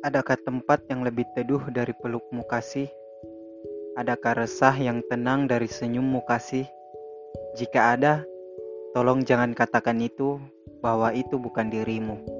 Adakah tempat yang lebih teduh dari pelukmu kasih? Adakah resah yang tenang dari senyummu kasih? Jika ada, tolong jangan katakan itu bahwa itu bukan dirimu.